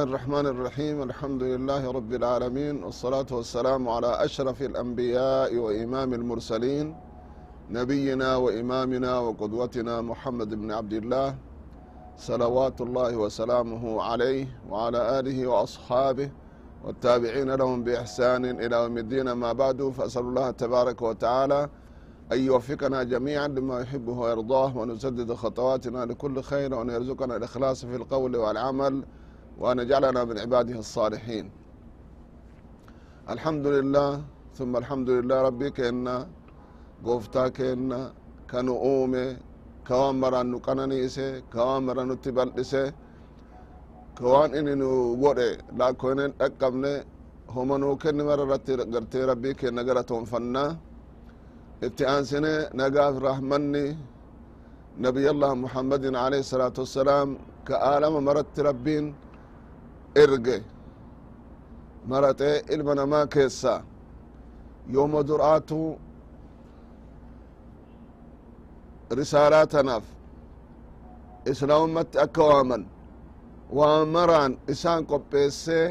الله الرحمن الرحيم الحمد لله رب العالمين والصلاة والسلام على أشرف الأنبياء وإمام المرسلين نبينا وإمامنا وقدوتنا محمد بن عبد الله صلوات الله وسلامه عليه وعلى آله وأصحابه والتابعين لهم بإحسان إلى يوم الدين ما بعد فأسأل الله تبارك وتعالى أن يوفقنا جميعا لما يحبه ويرضاه وأن يسدد خطواتنا لكل خير وأن يرزقنا الإخلاص في القول والعمل. وأن جعلنا من عباده الصالحين. الحمد لله ثم الحمد لله ربي كنا قفتا كنا كنؤومي كوان مران نقننيسي كوان مران نتبلسي كوان إني وري لا كونين أقمني هما نوكن مرة رتي ربي كنا قرتهم فنا اتعانسنا نقاف رحمني نبي الله محمد عليه الصلاة والسلام كآلم مرت ربين. ربي erge. Maraxee ilma namaa keessa. Yooma dur'aatu risaalaa tanaaf islaamumatti akka waaman waa maraan isaan qopheessee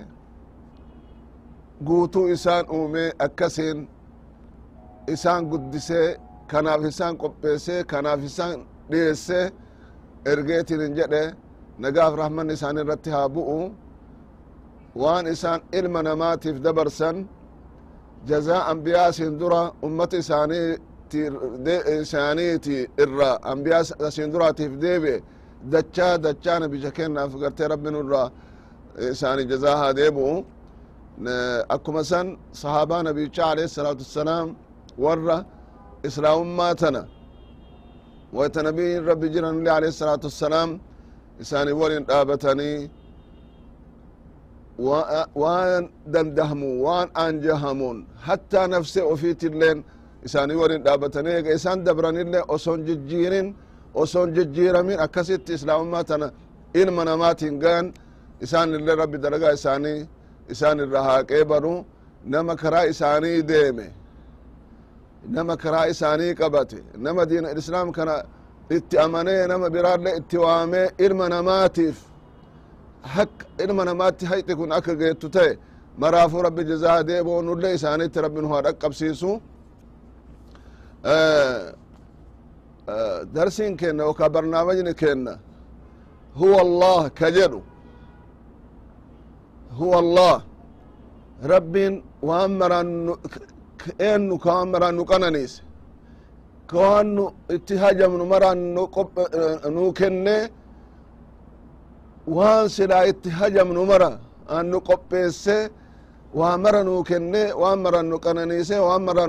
guutuu isaan uumee akkasiin isaan guddisee kanaaf isaan qopheessee kanaaf isaan dhiyeessee ergeetiin jedhe. Nagaaf rahmanni isaan irratti haa bu'u waan isaan ilma namaatiif dabarsan jazaa ambiyaa isin dura ummata isaaniiti irra ambiyaa isin duraatiif deebi'e dachaa dachaa nabiyya kennaaf gartee rabbi nurra isaani jazaa haa deebi'u akkuma san sahaabaa nabicha alayhi salaatu wassalaam warra islaamummaa tana wayta nabiyin rabbi jiranillee alayhi salaatu wassalaam isaani walin dhaabatanii waan dandahamu waan anjahamuun hattaa nafse ofiitilleen isaani walin dhaabatanii ega isaan dabranillee oson jijjiirin oson jijjiiramin akkasitti islaamummaa tana ilma namaatiin gayan isaanillee rabbi daragaa isaanii isaan irra haaqee banu nama karaa isaanii deeme nama karaa isaanii qabate nama diina islaam kana itti amanee nama biraallee itti waamee ilma namaatiif haq ilma namaatti hayxi kun akka geettu ta'e maraafuu rabbi jazaa deeboo nullee isaanitti rabbi nu haa dhaqqabsiisu darsiin kenna yookaa barnaamajni kenna huwa allah ka jedhu huwa allah rabbiin waan maraan eennu kawaan maraan nu qananiise kawaan nu itti hajamnu maraan nu kenne waan silaa itti hajamnu mara an nu qopheesse waa mara nu kenne waan maran nu qananiise waan mara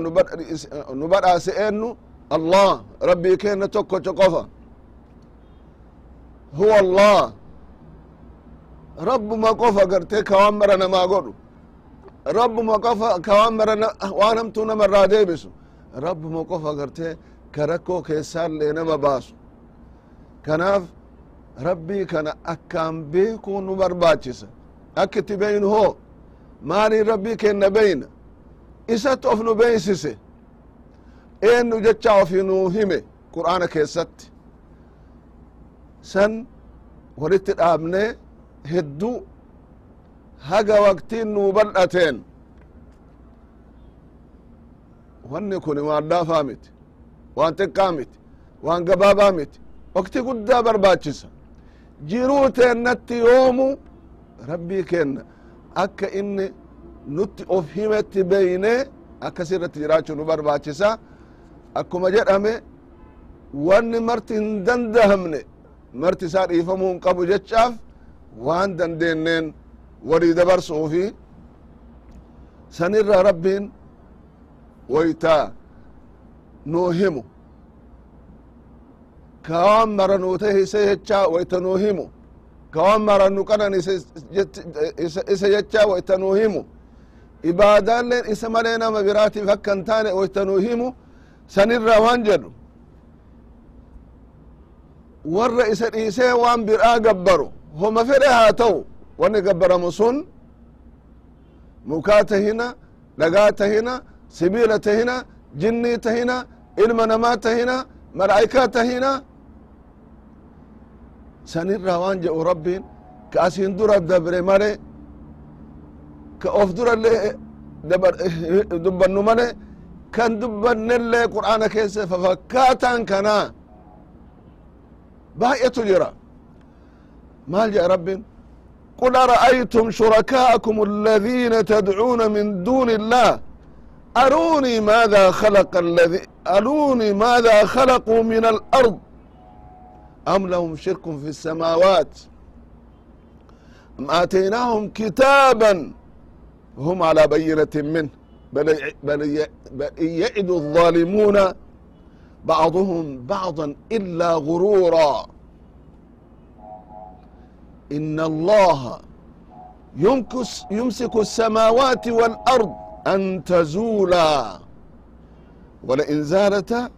nu badhaase eennu? Allah rabbii kenna tokkocho qofa. Huwa allah. Rabbuma qofa gartee kawaan mara namaa godhu. Rabbuma qofa kawaan mara waan hamtuu nama irraa deebisu. Rabbuma qofa gartee ka rakkoo keessaallee nama baasu. Kanaaf rabbii kana akkaan beekuu nu barbaachisa akka itti beynu hoo maaliin rabbii kenna beyna isatti of nu beeysise eennu jecha ofi nuu hime. Qur'aana keessatti. San walitti dhaabnee hedduu haga waqtiin nuu bal'ateen wanni kun waan laafaa miti. Waan xiqqaa miti. Waan gabaabaa miti. Waqti guddaa barbaachisa jiruu teennatti yoomu rabbii kenna akka inni nutti of himetti beyne akkas irratti jiraachuu nu barbaachisa. Akkuma jedhame wanni marti hin dandahamne marti isaa dhiifamuu hin qabu jechaaf waan dandeenneen walii dabarsuufi sanirra rabbiin woytaa nuu himu kawan mara nu tahise jecha wayta nuu himu. Kawan mara nu qanan isa jecha wayta nuu himu. Ibaadaalleen isa malee nama biraatiif akka hin taane wayta nuu himu sanirra waan jedhu. Warra isa dhiisee waan biraa gabbaru homa fedhe haa ta'u. Wanni gabbaramu sun mukaa tahina dhagaa tahina sibiila tahina jinnii tahina ilma namaa tahina malaa'ikaa tahina sanirraa waan jedhu rabbiin ka asin dura dabre male ka of durallee dubbannu male kan dubbannellee qur'aana keessa fafakkaatan kana baay'etu jira maal jedha rabbin قل أرأيتم شركاءكم الذين تدعون من دون الله أروني ماذا خلق الذي أروني ماذا خلقوا من الأرض أم لهم شرك في السماوات أم آتيناهم كتابا هم على بينة منه بل, بل, بل يعد الظالمون بعضهم بعضا إلا غرورا إن الله يمكس يمسك السماوات والأرض أن تزولا ولئن زالتا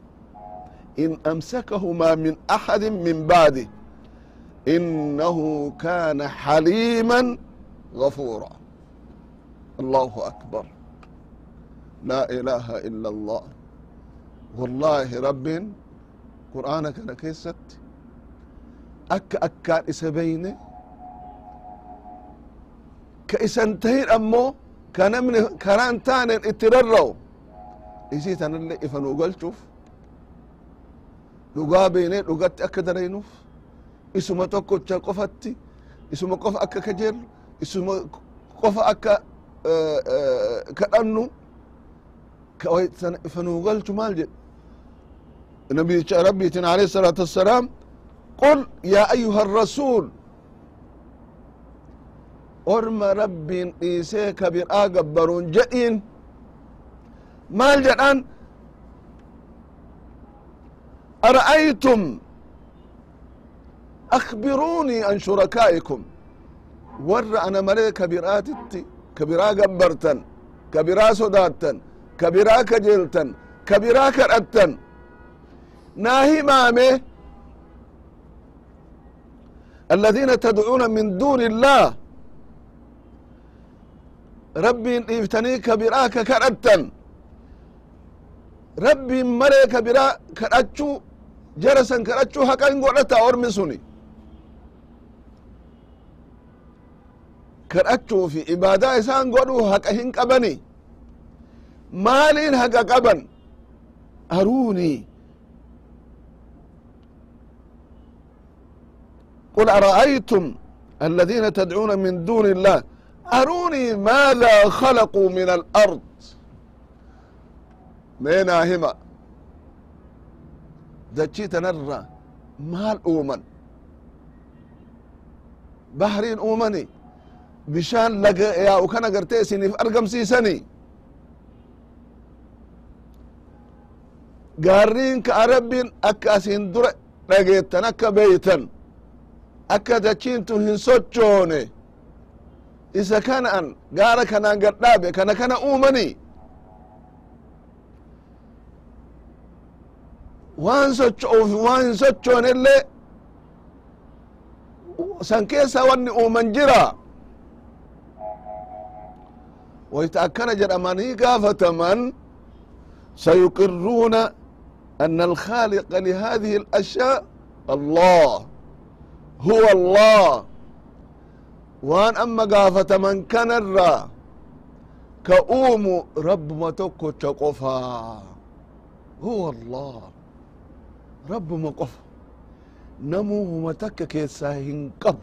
in amsakahumaa min axadi min bacdi inahu kana xaliima gafuura allahu akbar laa ilaaha ila allah wallaahi rabbin qur'aana kana keessatti akka akkaan isa beyne ka isan tahin ammoo ka namni karan taanen itti rarra'u isii tanallee ifa nuu galchuuf dhugaa beene dhugatti akka daraynuuf isuma tokkocha qofatti isuma qofa akka kajeellu isuma qofa akka kadhannu sana ifa nuu maal jedhe nabicha rabbiitin alayhi salaatu wassalaam qul yaa ayuha arrasuul orma rabbiin dhiisee ka biraa gabbaruun jedhiin. Maal jedhan? Ara'aytum akbiruunii an shurakaa'ikum warra ana malee kabiraatitti kabiraa gabbartan kabiraa sodaattan kabiraa kajeeltan kabiraa kadhattan naa himaame tadcuuna min duuni illaah rabbiin dhiiftanii kabiraa ka kadhattan rabbiin malee kabiraa kadhachuu jara san kadhachuu haqa hin godhata ormi suni kadhachuu fi ibaadaa isaan godhuu haqa hin qabani maaliin haqa qaban aruunii قل أرأيتم الذين تدعون من دون الله أروني ماذا خلقوا من الأرض مينا هما dachii tanarra maal uuman. Bahriin uumani bishaan laga yaa'u kan agarte isiniif argamsiisani. Gaarriin ka arabbiin akka asin dura dhageettan akka beeytan akka dachiintun hin sochoone isa kana'an gaara kanaan gaddhaabe kana kana uumanii waan socho'uuf waan hin sochoon illee san keessa wanni uuman jira. Waita akkana jedhamanii gaafataman sayuqiruuna الخالق لهذه الأشياء الله هو الله allah. Waan amma gaafataman kanarra. Ka uumu rabbuma tokkocha qofa huwa allah rabbuma qofa namuu huma takka keessaa hin qabu.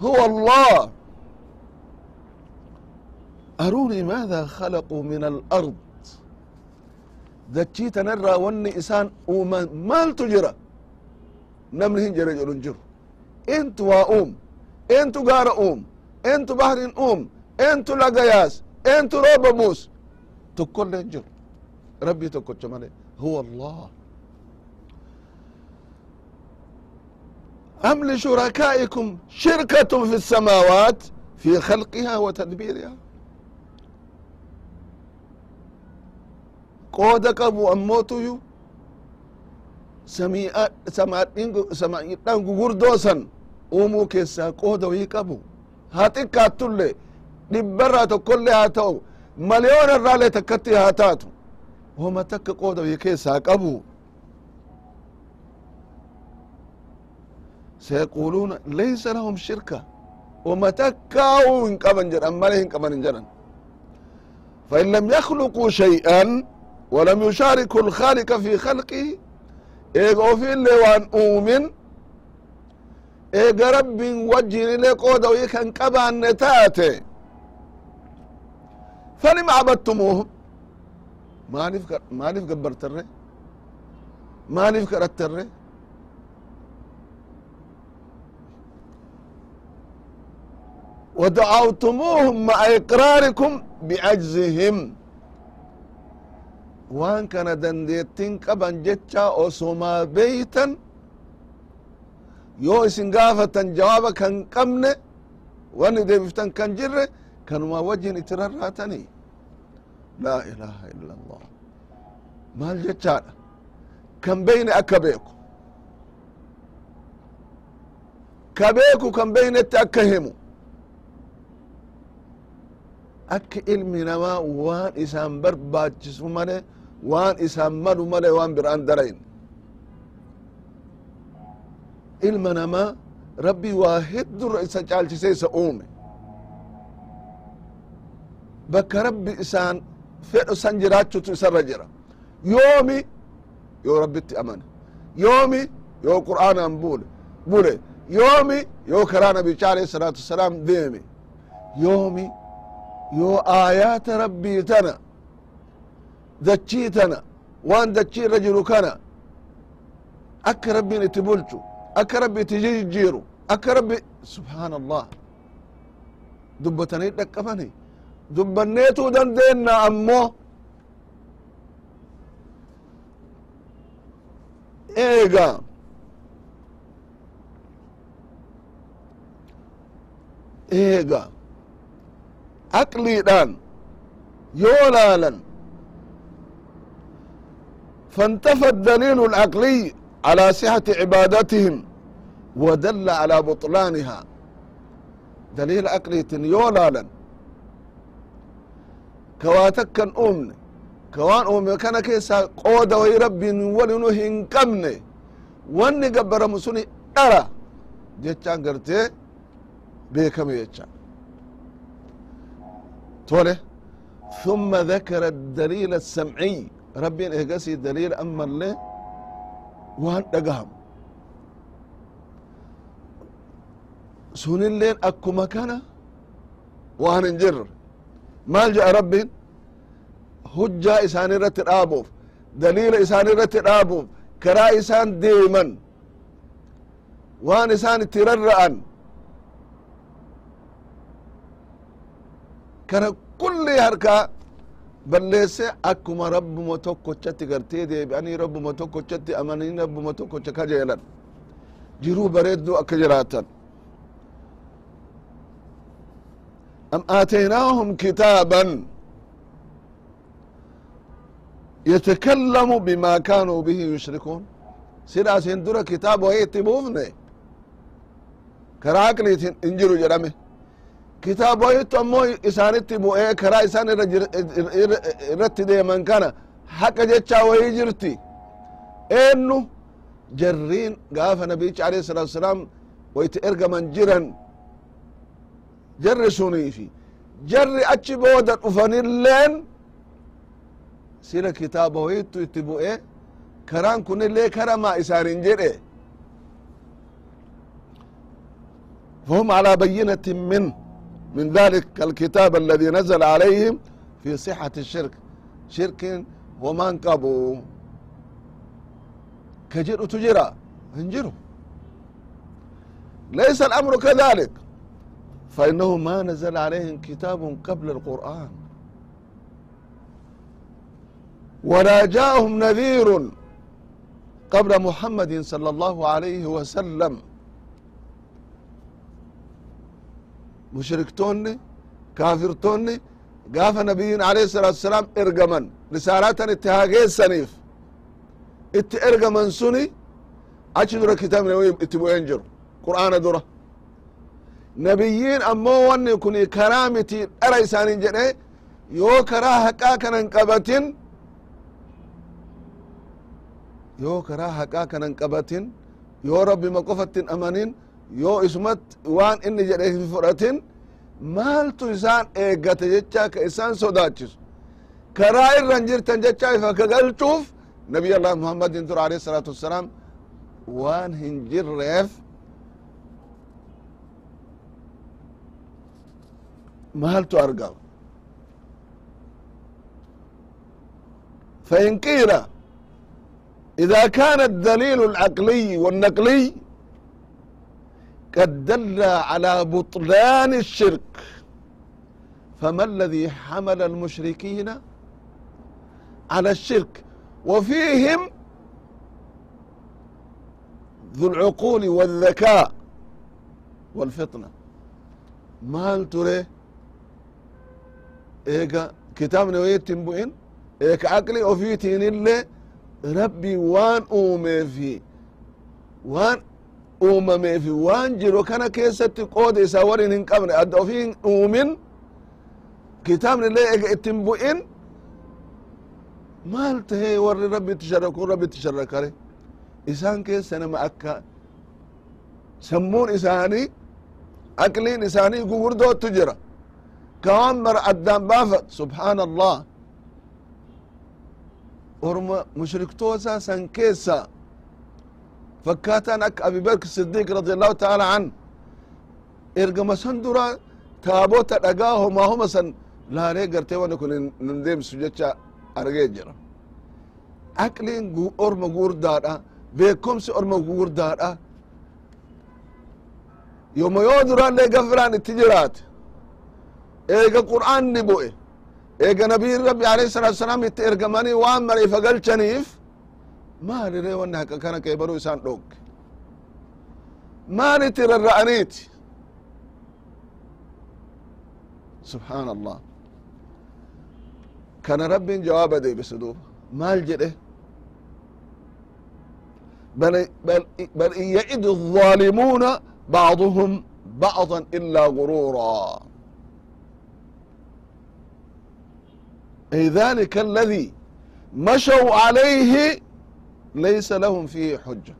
Huwa allah. Aruunii maadaa khalaquu min alard. Dachii tana irraa wanni isaan uuman maaltu jira? Namni hin jire jedhun jiru. Intu waa uum intu gaara uum intu bahrin uum intu lagayaas intu rooba muus. Tokkoillee hin jiru. Rabbii tokkocha malee. huwa allah أم لشركائكم شركة في السماوات في خلقها وتدبيرها qooda qabu ammootuyu samaa'idhan gugurdoo san uumuu keessaa qooda wayii qabu haa xiqqaattullee dhibbarraa tokkollee haa ta'u maliyoona irraallee takkatti haa taatu wama takka qooda wayii keessaa qabu سيقولون ليس لهم شركة ومتكاو إن قبن جد أما لهم قبن جدا فإن لم يخلقوا شيئا ولم يشاركوا الخالق في خلقه إيغو في اللي وان أؤمن إيغا رب وجه لقود ويكن قبان نتاتي فلم عبدتموهم maaliif maaliif gabbartarre maaliif kadhattarre ودعوتموهم مع إقراركم بعجزهم وان كان دنديتين قبن جتشا أسوما بيتا يو اسن قافة جوابا كان قمنا وان ديفتن كان جره كانوا وجهن اتراراتني laa ilaaha ila allah maal jechaadha kanbeyne akka beeku ka beeku kanbeynetti akka himu akka ilmi namaa waan isaan barbaachisu male waan isaan malu male waan biraan darayin ilma namaa rabbii waa heddurra isa caalchise isa uume bakka rabbi isaan fedhu san jiraachutu isarra jira yoomi yoo rabbitti amane yoomi yoo qur'aanan bule bule yoomi yoo karaa nabicha alayhi salaatu wasalaam deeme yoomi yoo aayaata rabbii tana dachii tana waan dachii irra jiru kana akka rabbiin itti bulchu akka rabbi itti jijjiiru akka rabbi subhaana allah dubbatanii dhaqqabani dubbanneetuu dandeenna ammoo eega eega aqliidhaan yoo laalan فانتفى الدليل العقلي على صحة عبادتهم ودل على بطلانها دليل عقلي يولالا كواتكن أمن كوان أمي كان كيسا قود وي ربي ولنو هنقمني واني قبر مسوني أرى جيتشان قرتي بيكم يجتشان توله ثم ذكر الدليل السمعي ربي إهقسي دليل أما اللي وان دقهم sunilleen akkuma kana waan hin jirre maal jedha rabbin hujjaa isaan irratti dhaabuuf daliila isaan irratti dhaabuuf karaa isaan deeman waan isaan itti rarra'an kana kulli harkaa balleesse akkuma rabbuma tokkochatti gartee deebi'anii rabbuma tokkochatti amananii rabbuma tokkocha kajeelan jiruu bareedduu akka jiraatan أم آتيناهم كتابا يتكلم بما كانوا به يشركون سيدا سندرة كتاب وهي بوفني كراك ليتين انجلو جرمي كتاب وهي تمو إسان تبو ايه كرا إسان رت دي من كان حق جتشا وهي جرتي إنو جرين قاف نبي عليه الصلاة والسلام ويتئرق من جرن jarri suniifi jarri achi booda dhufanilleen sila kitaaba hoyittu itti bu'e karaan kunillee karamaa isaanin jedhe فهم على بينة من من ذلك الكتاب الذي نزل عليهم في صحة الشرك شرك وما انقبوا كجر تجرى انجروا ليس الأمر كذلك فإنه ما نزل عليهم كتاب قبل القرآن ولا جاءهم نذير قبل محمد صلى الله عليه وسلم مشركتوني كافرتوني قاف نبينا عليه الصلاة والسلام ارقمن رسالات اتهاقي سنيف ات ارقمن سني اشدر كتاب نوي اتبو ينجر قرآن دره nabiyyiin ammoo wanni kun karaa miti dhara isaanin jedhe yoo karaa haqaa kanan qabatin yoo karaa haqaa kanan qabatin yoo rabbima qofattin amanin yoo isumat waan inni jedhe hin fudhatin maaltu isaan eeggate jecha ka isaan sodaachisu karaa irran jirtan jecha ifa ka galchuuf nabiy allah muhammadin dur alayhi salatu wassalaam waan hin maaltu argama فإن قيل إذا كان الدليل العقلي والنقلي قد دل على بطلان الشرك فما الذي حمل المشركين على الشرك وفيهم ذو العقول والذكاء والفطنة مال تري eka kitaabni wayittin bu'in eka aqli ofiitiin rabbi rabbii waan uumeefi waan uumameefi waan jiro kana keessatti qooda isa warin hin qabne adda ofii uumin kitaabni illee ega ittin bu'in maal tahe warri rabbitti sharakun rabbitti sharakare isaan keessa nama akka sammuun isaanii aqliin isaanii gugurdoottu jira mara addaan baafat subhaan allah orma mushriktoosa san keessa fakkaataan akka abi bakr sidiiq radi allahu taala an. Ergama san dura taabota dhagaa homaa homa san laalee gartee wani kun nun deemsu jecha argee jira aqliin orma gugurdaadha beekomsi orma gugurdaadha yoma yoo duraallee gafiraan itti jiraate eega qur'aanni bu'e eega nabiyin rabbi alayhi salatu wasalaam itti ergamanii waan mara ifa galchaniif maalire wanni haqa kana qeebaluu isaan dhogge maalitti rarra'aniiti subحaan allah kana rabbin jawaaba deebise duuba maal jedhe bal in yacidu الظاalimuuna bacduhum bacضa ila غurura ay dhalika aladi mashوا عalayhi laysa lahum fihi xuja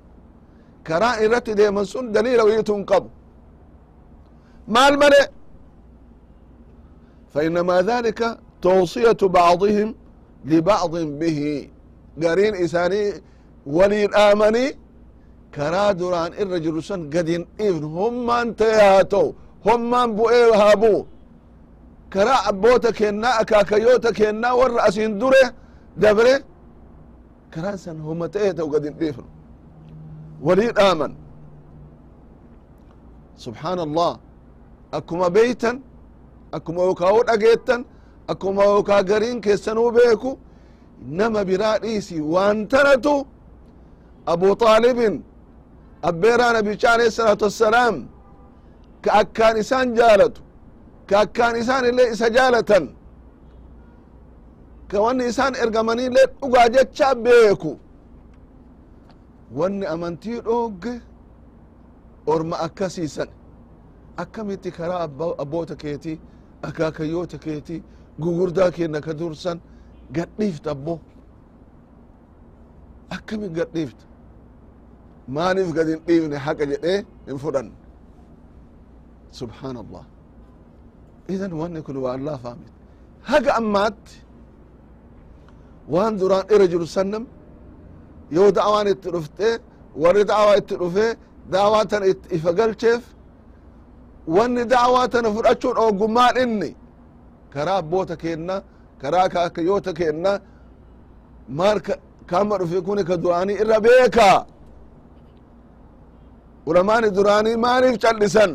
karaa irratti deeman sun daliila wayitun qabu maal male fainama dhalika tawصiyaةu bacضihim libacضi bihi gariin isaanii waliin aamanii karaa duraan irra jiru san gadin dhiifn hommaan ta'e haa ta'u hommaan bu'ee haa bu'u karaa abboota kennaa akaakayyoota kennaa warra asiin dure dabre karaan san homa ta'e ta'u gadin dhiifnu walii dhaaman subحaan allah akkuma beeytan akkuma yokaa'u dhageettan akkuma yokaa gariin keessanuu beeku nama biraa dhiisi waan tanatu abu طaalibin abbeeraa nabicha alayhi الsalaatu wassalaam ka akkaan isaan jaalatu ka akkaan isaan illee isa jaalatan. Ka wanni isaan ergamanii illee dhugaa jecha beeku. Wanni amantii dhoogge orma akkasiisan akkamitti karaa abboota keetii akaakayyoota keetii gugurdaa kenna ka dursan gadhiifta abbo. Akkami gadhiifta? Maaniif gad hin dhiifne haqa jedhee hin fudhan subحaan allah idan wanni kun waa allah faamit haga ammaatti waan duraan ira jiru sannam yoo da'awaan itti dhufte warri da'awaa itti dhufe da'awaa tana ifa galcheef wanni da'awaa tana fudhachuun oggummaan inni karaa abboota keenna karaa akaakayyoota keenna maal kama dhufe kuni ka duraanii irra beeka ulamaani duraanii maaliif cal'isan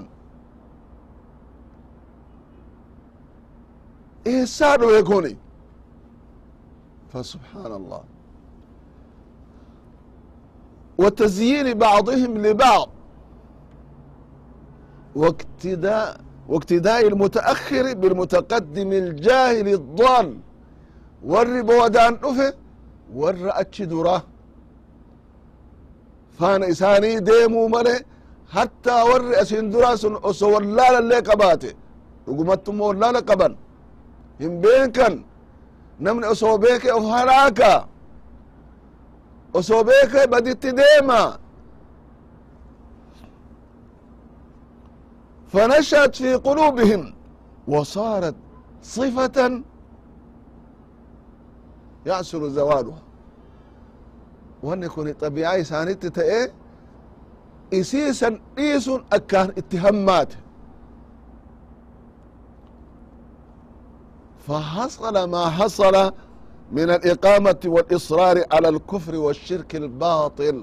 eessaa dhufe kuni فسبحان الله وتزيين بعضهم لبعض واقتداء واقتداء المتأخر بالمتقدم الجاهل الضال ور بودان نفه ور أتش درا فان إساني ديمو ملي حتى ور أسين درا سن أسو ولالا اللي قباته رقمتم ولالا قبن hin beekan namni osoo beeke of halaaka osoo beeke baditti deema فنشأت في قلوبهم وصارت صفة يعسر زوالها وأن كن طبيعي سانت تأي إسيسا إيس أكان اتهماته فحصل ما حصل من الإقامة والإصرار على الكفر والشرك الباطل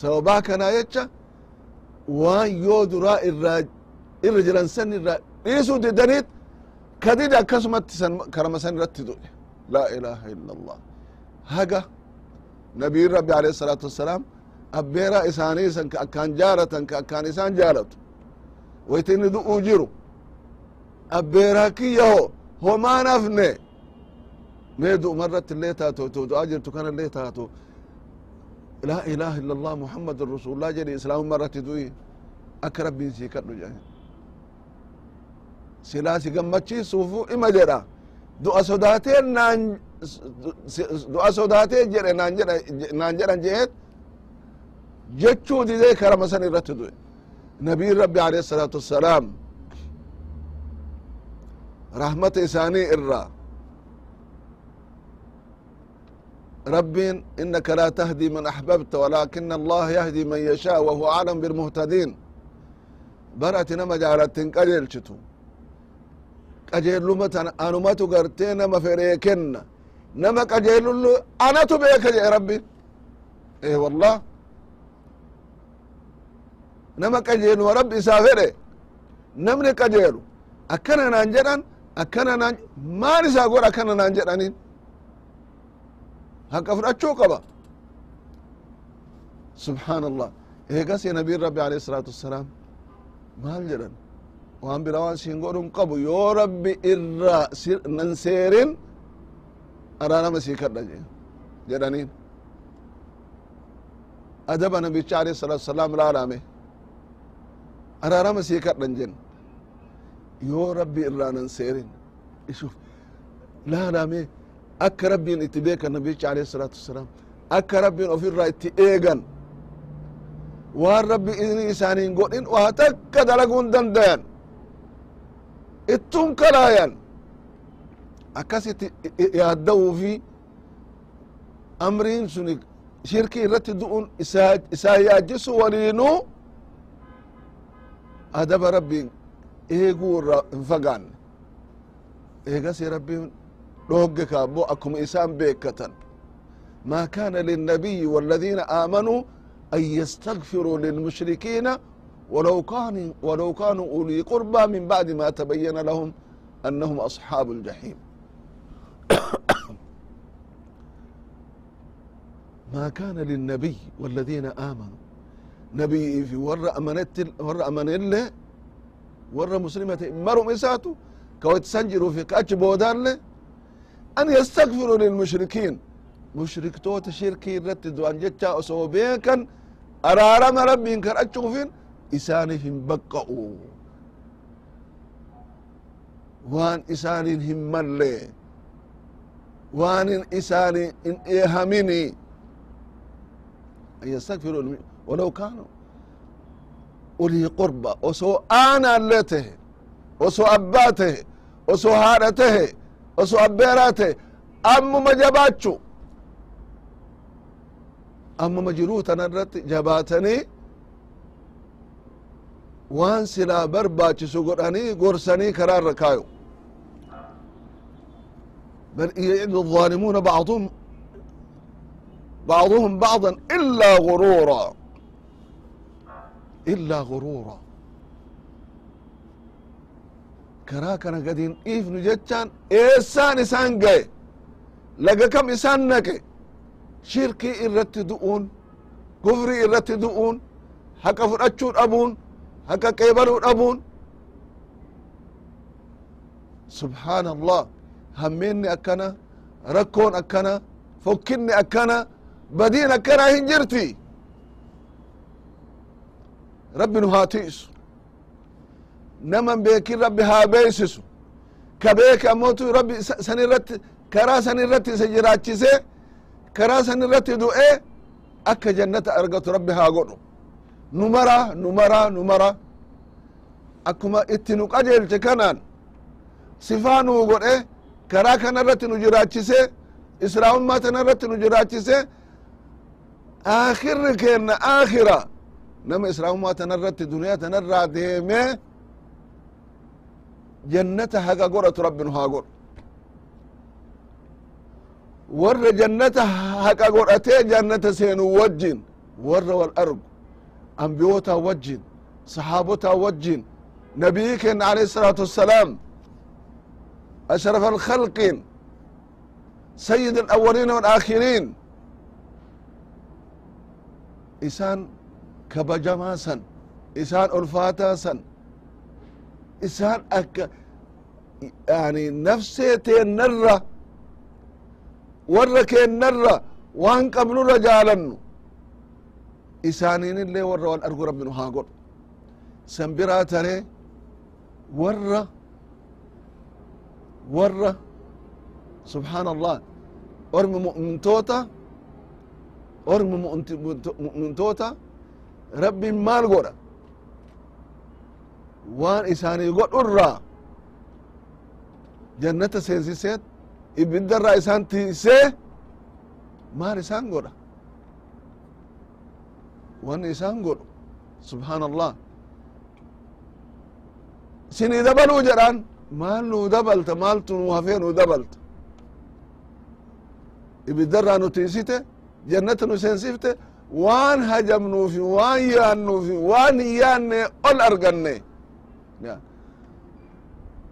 سوابا كنا يتشا وان يود راء الراج الرجل سن الراج ليسو ددنيت كديد أكسمت سن كرم سن رتدو لا إله إلا الله هقا نبي ربي عليه الصلاة والسلام أبيرا إساني سن كأكان جارة كأكان إسان جارة ويتين دو أجيرو abbeerakiyaho homaan hafne mee du'uma irratti illee taatu to du'aa jirtu kana illee taatu laa ilaaha illa allah muhammadun rasulullah jedhi islaamumma irratti du'i. Akka rabbiin sii kadhu jedhe silaa si gammachiisuufu ima jedha. Du'a sodaatee naan du'a sodaatee jedhe naan jedhan jeet jechuu didee karama san irratti du'e. Nabiin rabbi alayhi الsalaatu wassalaam. رحمة إساني إرّا. رب إنك لا تهدي من أحببت ولكن الله يهدي من يشاء وهو أعلم بالمهتدين. برأت نما جعلت قجل شتو. قجل لمة أنا ما تقرتي نما فريكن. نما قجل أنا تبيك يا ربي إيه والله. نما قجل ورب سافره نمني قجل أكنا نانجران naan jedhan akkana naan maan isaa godha akkana naan jedhanin haqa fudhachuu qaba subحaan allah eegasi nabiin rabbi alayhi الsalaatu wassalaam maal jedhan waan bira waan siin godhun qabu yoo rabbi irra nan seerin araarama sii kadha je jedhaniin adaba nabicha alayhi salatu wasalam laalame araarama sii kadhan jen yoo rabbi irraa nan seerin ishuf laalame akka rabbiin itti beekan nabicha alayhi salatu wasalam akka rabbiin of irraa itti eegan waan rabbi ini isaaniin godhin waa takka dalaguun dandayan ittun kalaayan akkasitti yaadda'uu fi amriin sun shirkii irratti du'un isaa yaajisu waliinuu adaba rabbiin eeguu irra hin fagaanne eegasi rabbiin dhoogge kaabbo akkuma isaan beekatan ما كان للنبي والذين آمنوا أن يستغفروا للمشركين ولو كان ولو كانوا أولي قربى من بعد ما تبين لهم أنهم أصحاب الجحيم ما كان للنبي والذين آمنوا نبي في ور أمنت ور أمن الله warra muslimata marum isaatu kawat isan jiruufi ka achi boodaalle an yastakfiru lilmushrikiin mushriktoota shirkii irratti du'an jecha osoo beekan araarama rabbiin kan achi ufin isaaniif hin baqqa'u waan isaaniin hin malle waanin isaaniin hin eehamini an yastakfiru walaw kaanuu ulii qurba osoo aanaallee tahe osoo abbaa tahe osoo haadha tahe osoo abbeeraa tahe ammuma jabaachu ammuma jiruu tana irratti jabaatanii waan silaa barbaachisu godhanii gorsanii karaa irra kaayu bal yacidu الظالمون بعضهم بعضهم بعضا إلا غرورا إلا غرورا karaa kana gadin dhiifnu jechaan eessaan isaan gaye laga kam isaan naqe shirkii irratti du'uun kufrii irratti du'uun haqa fudhachuu dhabuun haqa qeebaluu dhabuun subحaan allah hammeenni akkana rakkoon akkana fokkinni akkana badiin akkana hin jirti rabbi nu haa ti'isu. Naman beekin rabbi haa beeysisu ka beeke ammotu rabbi san irratti karaa san irratti isa jiraachise karaa san irratti du'e akka jannata argatu rabbi haa godhu. Nu mara nu mara nu mara akkuma itti nu qajeelche kanaan sifaa nuu godhe karaa kana irratti nu jiraachise islaamummaa tana irratti nu jiraachise aakirri keenna aakira nama islaamummaa tana irratti duniyaa tana irraa deemee jannata haga godhatu rabbinu haa godhu warra jannata haqa godhatee jannata seenu wajjin warra wal argu ambiyoota wajjin sahaabota wajjin nabiyi kenna alayhi الsalaatu wassalaam ashraf alkhalqin sayid alawaliina walaakhirin isaan kabajamaa san isaan olfaataa san isaan akka yani nafsee teennarra warra keennarra waan qabnurra jaalannu isaaniinillee warra waan argu rabbinu haa godhu. San biraa tare warra warra subحaan allah ormi mu'mintoota ormi mu'mintoota rabbin maal godha waan isaanii godhurraa jannata seensiseet ibiddarraa isaan tiisee maal isaan godha? Wanni isaan godhu. Subxaan allah sinii dabaluu jedhaan maal nuu dabalta maaltu nuu hafee nuu dabalta? Ibiddarraa nu tiisite jannata nu seensifte waan hajamnuufi waan yaannuufi waan hin yaanne ol arganne.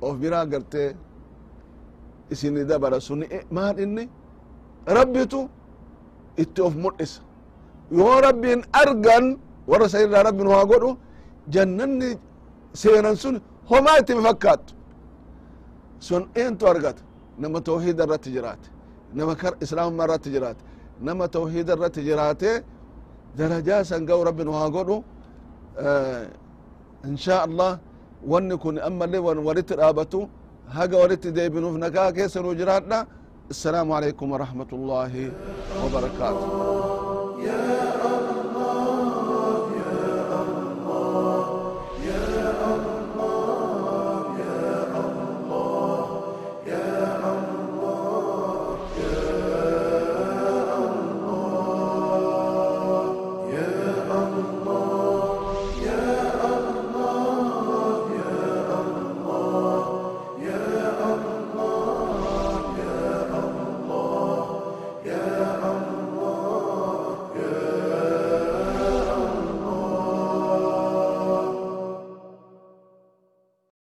Of biraa gartee isini dabala suni maal inni? Rabbitu itti of mul'isa. Yoo rabbiin argan warra sa irraa rabbi nu haa godhu jannanni seenan sun homaa itti fakkaattu. Sun eentu argata? Nama tawhida irratti jiraate. Nama kar islaamummaa irratti jiraate. Nama tawhida irratti jiraate درجات سنقو ربنا وهاقولو آه إن شاء الله وان أما اللي وان وريت رابطو هاقا وريت دي بنوف السلام عليكم ورحمة الله وبركاته.